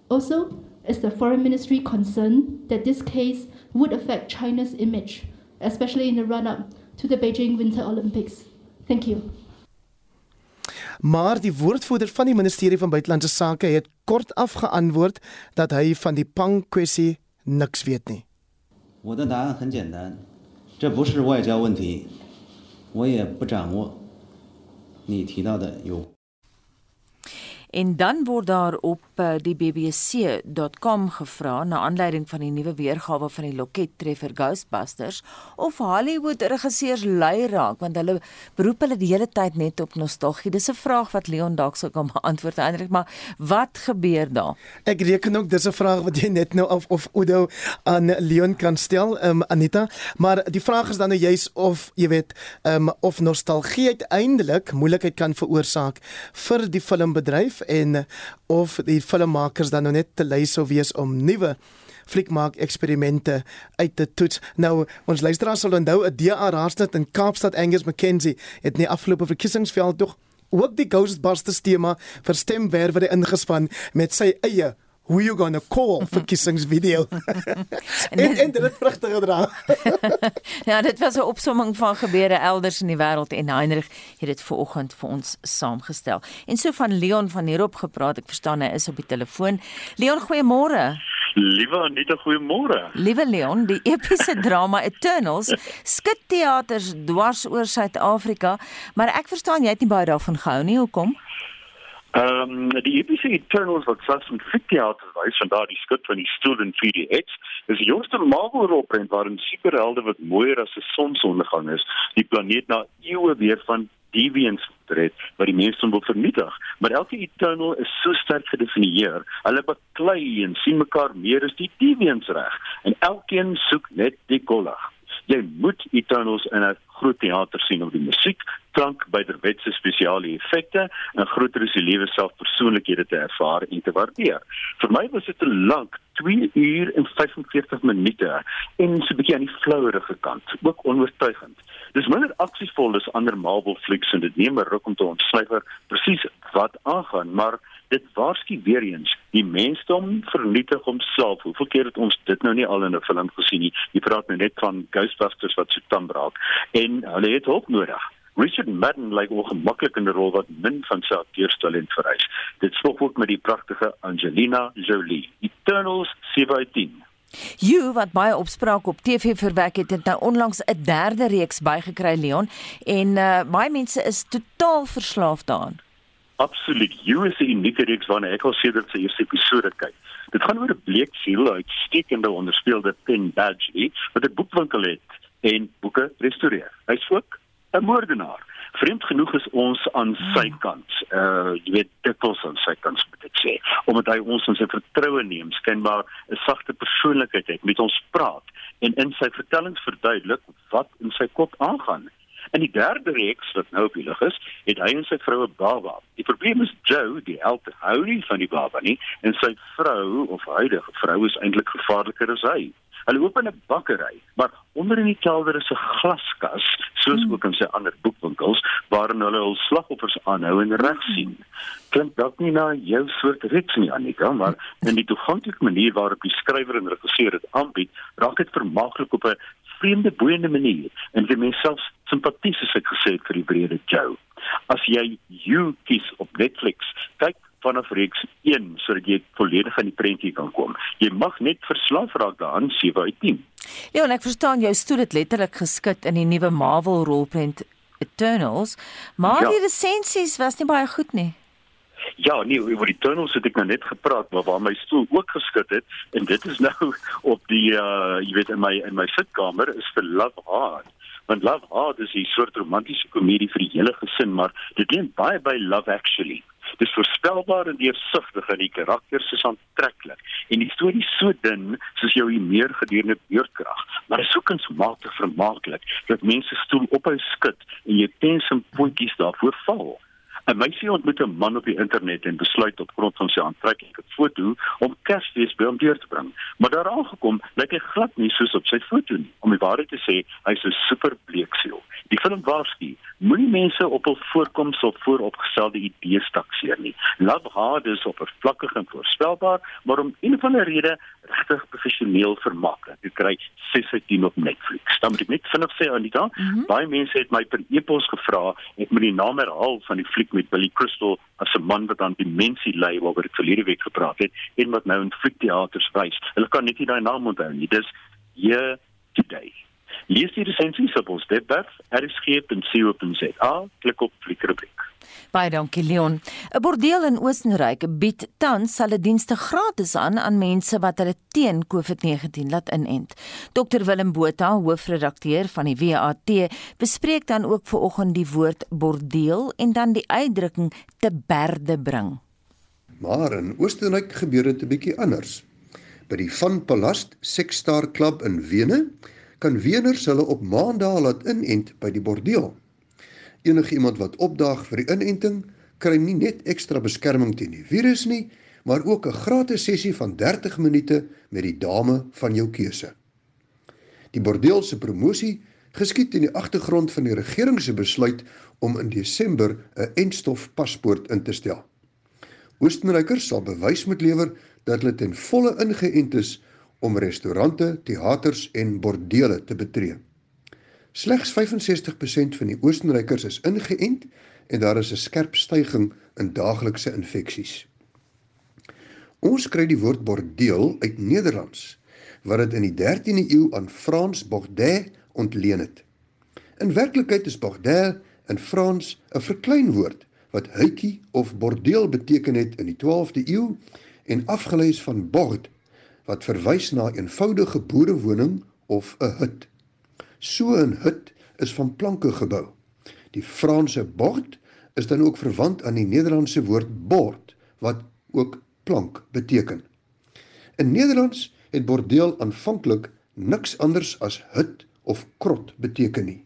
Also, is the Foreign Ministry concerned that this case would affect China's image, especially in the run up to the Beijing Winter Olympics? Thank you.
Maar die woordvoerder van die Ministerie van Buitelandse Sake het kort afgeantwoord dat hy van die Pang kwessie niks weet nie.
我的答案很简单，这不是外交问题，我也不掌握你提到的有
En dan word daar op uh, die bbc.com gevra na aanleiding van die nuwe weergawe van die Loket Treffer Ghostbusters of Hollywood regisseurs lui raak want hulle beroep hulle die hele tyd net op nostalgie. Dis 'n vraag wat Leon dalk sou kan beantwoord eintlik, maar wat gebeur daar?
Ek reken ook dis 'n vraag wat jy net nou of of Udo aan Leon kan stel, um, Anita, maar die vraag is dan nou juis of jy weet, um, of nostalgie uiteindelik moeilikheid kan veroorsaak vir die filmbedryf en of die filmmakers dan nou net te lui sou wees om nuwe fliekmaak eksperimente uit te toets. Nou ons luisteraars sal onthou 'n DA raadslid in Kaapstad Angus McKenzie het nie afgelope verkiesingsveld tog ook die Ghostbusters tema vir stemwerwe ingespan met sy eie who you gonna call vir kissingsvideo. en en dit het vrugte gedra.
ja, dit was 'n opsomming van gebeure elders in die wêreld en Heinrich het dit ver oggend vir ons saamgestel. En so van Leon van hierop gepraat, ek verstaan hy is op die telefoon. Leon, goeiemôre.
Liewe Anita, goeiemôre.
Liewe Leon, die epiese drama Eternals skud teaters dwars oor Suid-Afrika, maar ek verstaan jy het nie baie daarvan gehou nie. Hoekom?
Ehm um, die EPC Eternals wat selfs met fikteater wys van daardie skut van die stoel in 3DX is die jongste Marvel rolprent waarin superhelde wat mooier as 'n sonsondergang is, die planeet na eeue weer van deviants red wat die mense wil vernietig. Maar elke Eternal is so sterk gedefinieer, hulle beklei en sien mekaar meer as die deviants reg en elkeen soek net die kollig. Jy moet Eternals in 'n groot teater sien om die musiek, klank, byderwetse spesiale effekte en groter as die lewe self persoonlikhede te ervaar en te waardeer. Vir my was dit te lank, 2 uur en 45 minute en so 'n bietjie aan die flouerige kant, ook onoortuigend. Dis minder aksievol as ander Marvel flieks en dit neem 'n ruk om te ontsluiper presies wat aangaan, maar dit waarsku weer eens die mensdom vernietig homself. Hoeveel keer het ons dit nou nie al in 'n film gesien nie? Jy praat nou net van Ghostbusters wat so tambraak en hulle het hulp nodig. Richard Madden lyk ongemaklik in 'n rol wat min van sy akteurstalent vereis. Dit spog ook met die pragtige Angelina Jolie. Eternals 7/10.
You wat baie opspraak op TV verwek het, het nou onlangs 'n derde reeks bygekry Leon en uh, baie mense is totaal verslaaf daaraan.
Absoluut. You is 'n unieke reeks waarna ek al sedert sy eerste episode kyk. Dit gaan oor 'n bleek siel uitstekende onderspeelde Pen Badge wat 'n boekwinkel het en boeke restoreer. Hy's ook 'n moordenaar. Vreemd genoeg is ons aan sy hmm. kant. Uh jy weet dikwels aan sy kant moet ek sê, omdat hy ons in sy vertroue neem, skynbaar 'n sagte persoonlikheid het, met ons praat en in sy vertellings verduidelik wat in sy kop aangaan. In die derde reeks wat nou op die lig is, het hy en sy vroue baba. Die probleem is Joe, die held hou nie van die baba nie en sy vrou of huidige vrou is eintlik gevaarliker as hy. Hulle open 'n bakkery, maar onder in die kelder is 'n glaskas, soos hmm. ook in sy ander boekwinkels, waarin hulle hul slagoffers aanhou en regsien. Klink dalk nie na jou soort reeks nie, Annika, maar in die toeganklike manier waarop die skrywer en regisseur dit aanbied, raak dit vermaaklik op 'n vreemde boeiende manier en vir myself simpaties as ek gesê het vir die brede Joe. As jy You kies op Netflix, kyk vanaf reeks 1 sodat jy volledig aan die prentjie kan kom. Jy mag net verslaaf raak daaraan 7 uit 10.
Ja, en ek verstaan jou stoel het letterlik geskit in die nuwe Marvel rolprent Eternals, maar ja. die resensies was nie baie goed nie.
Ja, nee, oor die tunnels het ek nou net gepraat, maar waar my stoel ook geskud het en dit is nou op die uh jy weet in my in my sitkamer is vir Love Hard. Want Love Hard is 'n soort romantiese komedie vir die hele gesin, maar dit lê baie by Love Actually. Dit is voorspelbaar en deursigtig en die karakters is aantreklik. En die storie so dun soos jou meer gedurende beurtkrag, maar is ook kunsmatig vermaaklik dat mense stoel ophou skud en jy tens en puntjies daarvoor val. 'n Meisie ontmoet 'n man op die internet en besluit op grond van sy aantreklike foto om Kersfees by hom deur te bring. Maar daar aangekom, lyk hy glad nie soos op sy foto nie. Om die waarheid te sê, hy's 'n super bleeksiel. Die film waarsku, moenie mense op hul voorkoms of vooropgestelde idees takseer nie. Love Hard is oppervlakkig en voorspelbaar, maar om een van die redes regtig professioneel vermaak. Jy kry 6 uit 10 op Netflix. Dan moet ek net vinnig sê Anita, mm -hmm. baie mense het my per e-pos gevra, ek moet die naam herhaal van die fliek met Billy Crystal as 'n man wat aan demensie ly waaroor ek verlede week gepraat het en wat nou in fliekteaters wys. Hulle kan net nie daai naam onthou nie. Dis Here Today. Lees die resensies op ons webwerf rsg.co.za, klik op fliekrubriek.
Baie dankie Leon. 'n Bordeel in Oostenryk bied tans hulle dienste gratis aan aan mense wat hulle teen COVID-19 laat inent. Dr Willem Botha, hoofredakteur van die WAT, bespreek dan ook ver oggend die woord bordeel en dan die uitdrukking te berde bring.
Maar in Oostenryk gebeur dit 'n bietjie anders. By die Van Palast Sexstar Club in Wene kan weners hulle op maandag laat inent by die bordeel. Enige iemand wat opdaag vir die inenting, kry nie net ekstra beskerming teen die virus nie, maar ook 'n gratis sessie van 30 minute met die dame van jou keuse. Die bordeel se promosie geskied in die agtergrond van die regering se besluit om in Desember 'n enstof paspoort in te stel. Oostenrykers sal bewys moet lewer dat hulle ten volle ingeënt is om restaurante, teaters en bordele te betree. Slegs 65% van die Oostenrykers is ingeënt en daar is 'n skerp stygings in daaglikse infeksies. Ons kry die woord bordeel uit Nederlands wat dit in die 13de eeu aan Frans Bordel ontleen het. In werklikheid is bordel in Frans 'n verkleinwoord wat huitjie of bordeel beteken het in die 12de eeu en afgelei is van bord wat verwys na 'n eenvoudige boerewoning of 'n hut. So 'n hut is van planke gebou. Die Franse bord is dan ook verwant aan die Nederlandse woord bord wat ook plank beteken. In Nederlands het bordeel aanvanklik niks anders as hut of krot beteken nie.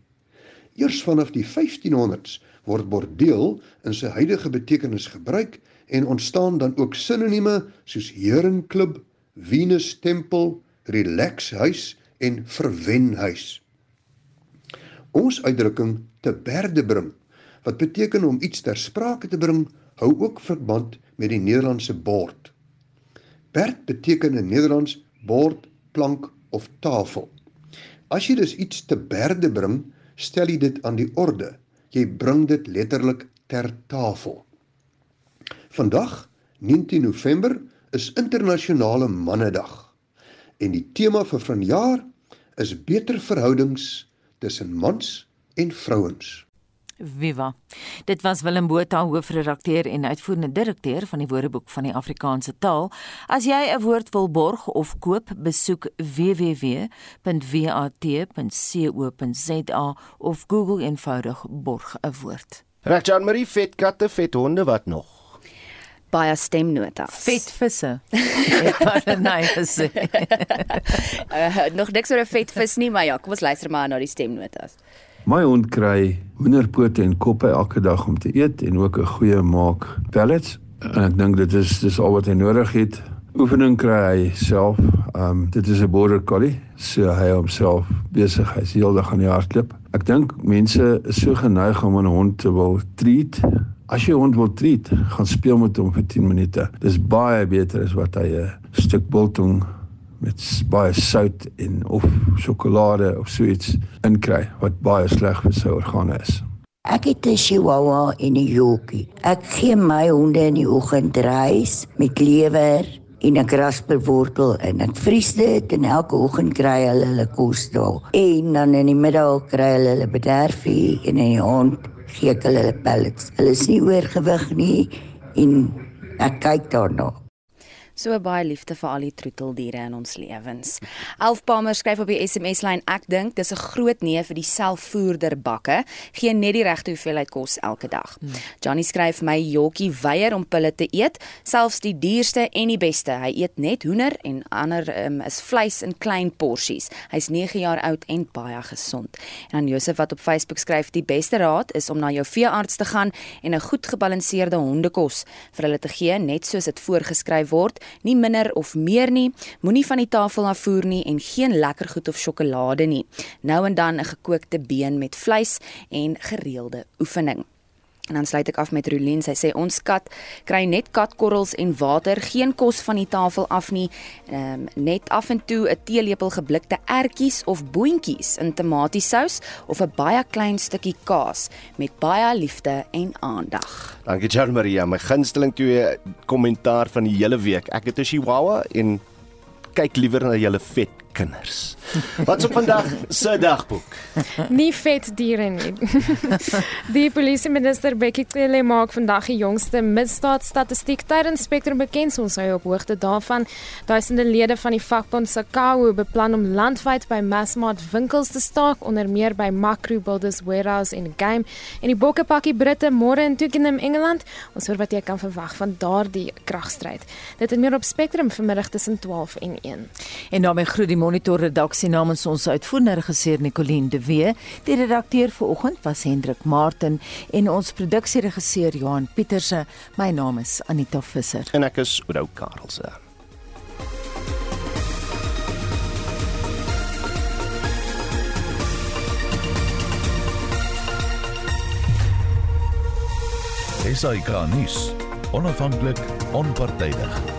Eers vanaf die 1500s word bordeel in sy huidige betekenis gebruik en ontstaan dan ook sinonieme soos herenklub, Venus tempel, relax huis en verwen huis. Ons uitdrukking te berde bring wat beteken om iets ter sprake te bring, hou ook verband met die Nederlandse bord. Berd beteken in Nederlands bord, plank of tafel. As jy dus iets te berde bring, stel jy dit aan die orde. Jy bring dit letterlik ter tafel. Vandag, 19 November, is internasionale mannedag en die tema vir vanjaar is beter verhoudings tussen mans en vrouens.
Viva. Dit was Willem Botha, hoofredakteur en uitvoerende direkteur van die Woordeboek van die Afrikaanse taal. As jy 'n woord wil borg of koop, besoek www.wat.co.za of Google eenvoudig borg 'n woord.
Reg Jan Marie vet katte, vet honde wat nog?
Baie stemnotas.
Vetvisse. Ek het nee gesê.
uh, nog niks oor 'n vetvis nie, maar ja, kom ons luister maar na die stemnotas.
My hond kry hoenderpote en koppe elke dag om te eet en ook 'n goeie maak pellets. En ek dink dit is dis al wat hy nodig het. Oefening kry hy self. Ehm um, dit is 'n border collie, so hy homself besig. Hy's heeldag aan die hardloop. Ek dink mense is so geneig om 'n hond te wil treat As jy hond wil treat, gaan speel met hom vir 10 minute. Dis baie beter as wat hy 'n stuk biltong met baie sout en of sjokolade of so iets inkry wat baie sleg vir sy organe is.
Ek het 'n chihuahua en 'n yorkie. Ek gee my honde in die oggend reis met lewer en 'n grasperwortel en ek vries dit en elke oggend kry hulle hulle kos daar. En dan in die middag kry hulle hulle bederfie en in die aand gee ek hulle pellets. Hulle is nie oorgewig nie en ek kyk daarna.
So baie liefde vir al die troeteldiere in ons lewens. Elf Palmer skryf op die SMS-lyn: Ek dink dis 'n groot nee vir die selfvoerder bakke. Gee net die regte hoeveelheid kos elke dag. Hmm. Johnny skryf: My jockie weier om pille te eet, selfs die duurste en die beste. Hy eet net hoender en ander um, is vleis in klein porsies. Hy's 9 jaar oud en baie gesond. En dan Josef wat op Facebook skryf: Die beste raad is om na jou veearts te gaan en 'n goed gebalanseerde hondekos vir hulle te gee, net soos dit voorgeskryf word nie minder of meer nie. Moenie van die tafel afvoer nie en geen lekker goed of sjokolade nie. Nou en dan 'n gekookte been met vleis en gereelde oefening. En dan sluit ek af met Rolien. Sy sê ons kat kry net katkorrels en water, geen kos van die tafel af nie. Ehm um, net af en toe 'n teelepel geblikte ertjies of boontjies in tomatiesous of 'n baie klein stukkie kaas met baie liefde en aandag.
Dankie Jan Maria, my gunsteling twee kommentaar van die hele week. Ek het 'n Chihuahua en kyk liewer na julle vet kinders. Wat's op vandag se dagboek?
Nie vet diere nie. Die polisie minister Bekkie Cele maak vandag die jongste misdaadstatistiek tydens Spectrum bekend. Ons hou op hoogte daarvan. Duisende lede van die vakbond SACAWU beplan om landwyd by Massmart winkels te staak, onder meer by Macro Builders Warehouse en Game en die bokkepakkie Britte môre in Twickenham, Engeland. Ons hoor wat jy kan verwag van daardie kragstryd. Dit is meer op Spectrum vanmiddag tussen 12 en 1.
En daarmee groet die Monitor redaksie namens ons uitvoerende regisseur Nicoline de Wee. Die redakteur vanoggend was Hendrik Martin en ons produksieregisseur Johan Pieterse. My naam is Anita Visser
en ek is Oudou Karelse.
Esai Kahnis, onafhanklik, onpartydig.